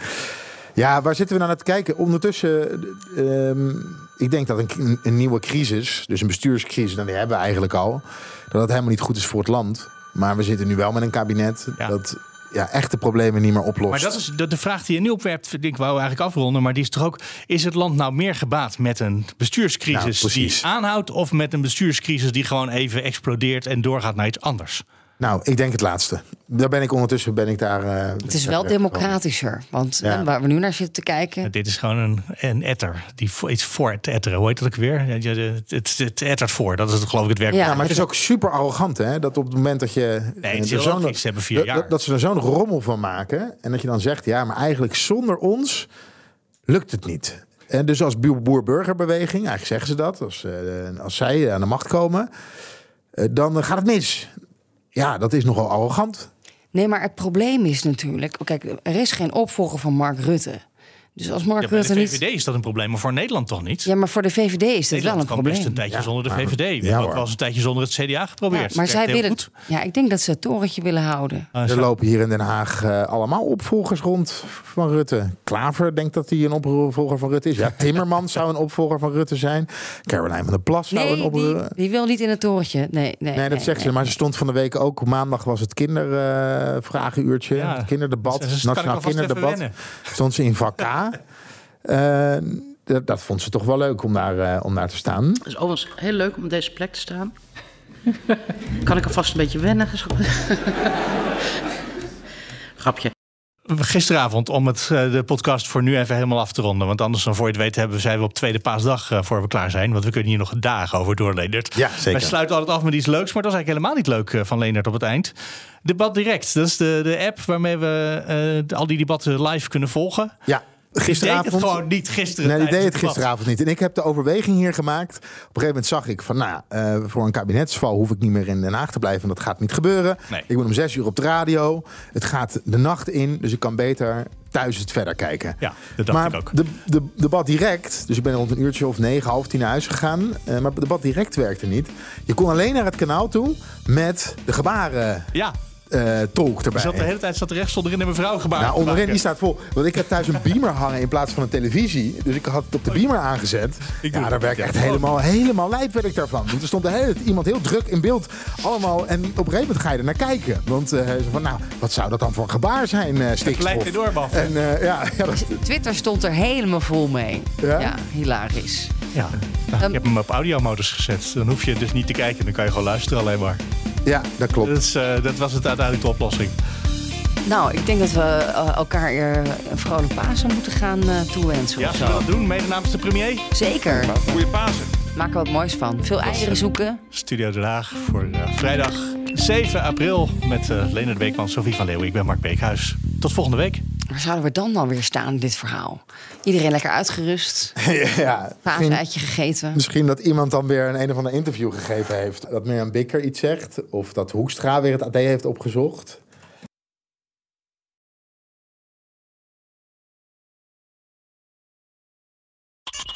Ja, waar zitten we nou naar te kijken? Ondertussen, ehm, ik denk dat een, een nieuwe crisis, dus een bestuurscrisis, nou, die hebben we eigenlijk al, dat het helemaal niet goed is voor het land. Maar we zitten nu wel met een kabinet Ja. dat ja, echte problemen niet meer oplost. Maar dat is de, de vraag die je nu opwerpt, vind ik wou eigenlijk afronden. Maar die is toch ook: is het land nou meer gebaat met een bestuurscrisis Nou, die aanhoudt, of met een bestuurscrisis die gewoon even explodeert en doorgaat naar iets anders? Nou, ik denk het laatste. Daar ben ik ondertussen ben ik daar. eh, Het is wel democratischer. Want Ja. eh, waar we nu naar zitten te kijken. Dit is gewoon een, een etter. Die iets voor het etteren. Hoe heet dat ook weer? Ja, Het, het, het ettert voor. Dat is het, geloof ik het werk. Ja, maar het is ook super arrogant, hè? Dat op het moment dat je. Nee, het is zo'n- logisch. Ze hebben vier dat- jaar. Dat, dat ze er zo'n rommel van maken. En dat je dan zegt, ja, maar eigenlijk zonder ons lukt het niet. En dus als boer- boer-burgerbeweging, eigenlijk zeggen ze dat, als, eh, als zij aan de macht komen, dan gaat het mis. Ja, dat is nogal arrogant. Nee, maar het probleem is natuurlijk. Kijk, er is geen opvolger van Mark Rutte. Dus als Mark Ja, bij de Rutte VVD niet. is dat een probleem, maar voor Nederland toch niet? Ja, maar voor de VVD is dit wel Nederland een kan probleem. best een tijdje Ja. zonder de VVD. We Ja, hebben ook hoor. wel eens een tijdje zonder het CDA geprobeerd. Ja, maar zij willen. goed. Ja, ik denk dat ze het torentje willen houden. er lopen hier in Den Haag eh, allemaal opvolgers rond van Rutte. Klaver denkt dat hij een opvolger van Rutte is. Ja, <laughs> Timmermans zou een opvolger van Rutte zijn. Caroline van der Plas zou een Nee, die, opvolger... die wil niet in het torentje. Nee, nee, Nee, dat zegt ze. Maar ze stond van de week ook. Maandag was het kindervragenuurtje. Ja. het kinderdebat. Dus Nationaal Kinderdebat. Stond ze in vak Eh, dat, dat vond ze toch wel leuk om daar, eh, om daar te staan. Het is overigens heel leuk om op deze plek te staan. kan ik alvast een beetje wennen? <laughs> Grapje. Gisteravond, om het, eh, de podcast voor nu even helemaal af te ronden. Want anders, dan voor je het weet, hebben, zijn we op tweede paasdag eh, voor we klaar zijn. Want we kunnen hier nog dagen over door, Leendert. Ja, zeker. Wij sluiten altijd af met iets leuks, maar dat is eigenlijk helemaal niet leuk van Leendert op het eind. Debat Direct, dat is de, de app waarmee we eh, al die debatten live kunnen volgen. Ja. Gisteravond. Deed het gewoon niet gisteren. Nee, die deed het gisteravond niet. En ik heb de overweging hier gemaakt. Op een gegeven moment zag ik van, nou, eh, voor een kabinetsval hoef ik niet meer in Den Haag te blijven. Dat gaat niet gebeuren. Nee. Ik ben om zes uur op de radio. Het gaat de nacht in, dus ik kan beter thuis het verder kijken. Ja, dat dacht maar ik ook. De, de debat direct, dus ik ben rond een uurtje of negen, half tien naar huis gegaan. eh, maar debat direct werkte niet. Je kon alleen naar het kanaal toe met de gebaren. Ja. Eh, tolk Er erbij. zat de hele tijd zat er rechts onderin een mevrouw gebaar. Nou, te onderin maken. die staat vol. Want ik heb thuis een beamer hangen in plaats van een televisie. Dus ik had het op de beamer aangezet. Ja, daar werd ik echt helemaal, helemaal lijp werd ik daarvan. Want er stond de hele, iemand heel druk in beeld. Allemaal. En op een gegeven moment ga je er naar kijken. Want eh, zo van, nou, wat zou dat dan voor een gebaar zijn, eh stikstof? lijkt enorm af. En eh, ja, ja, dat, Twitter stond er helemaal vol mee. Ja? Ja, hilarisch. Ja, nou, ik heb hem op audiomodus gezet. Dan hoef je dus niet te kijken, dan kan je gewoon luisteren alleen maar. Ja, dat klopt. Dat, is, eh, dat was het uiteindelijk de oplossing. Nou, ik denk dat we eh, elkaar eh, een vrolijk Pasen moeten gaan eh, toewensen. Ja, zullen we dat doen? Mede namens de premier? Zeker. Goeie Pasen. Maak er wat moois van. Veel eieren zoeken. Studio Den Haag voor vrijdag 7 april met uh, Leonard Beekman, Sophie van Leeuwen. Ik ben Mark Beekhuis. Tot volgende week. Waar zouden we dan dan weer staan in dit verhaal? Iedereen lekker uitgerust. <laughs> ja, Paaseitje gegeten. Misschien dat iemand dan weer een een of ander interview gegeven heeft. Dat Mirjam Bikker iets zegt. Of dat Hoekstra weer het AD heeft opgezocht.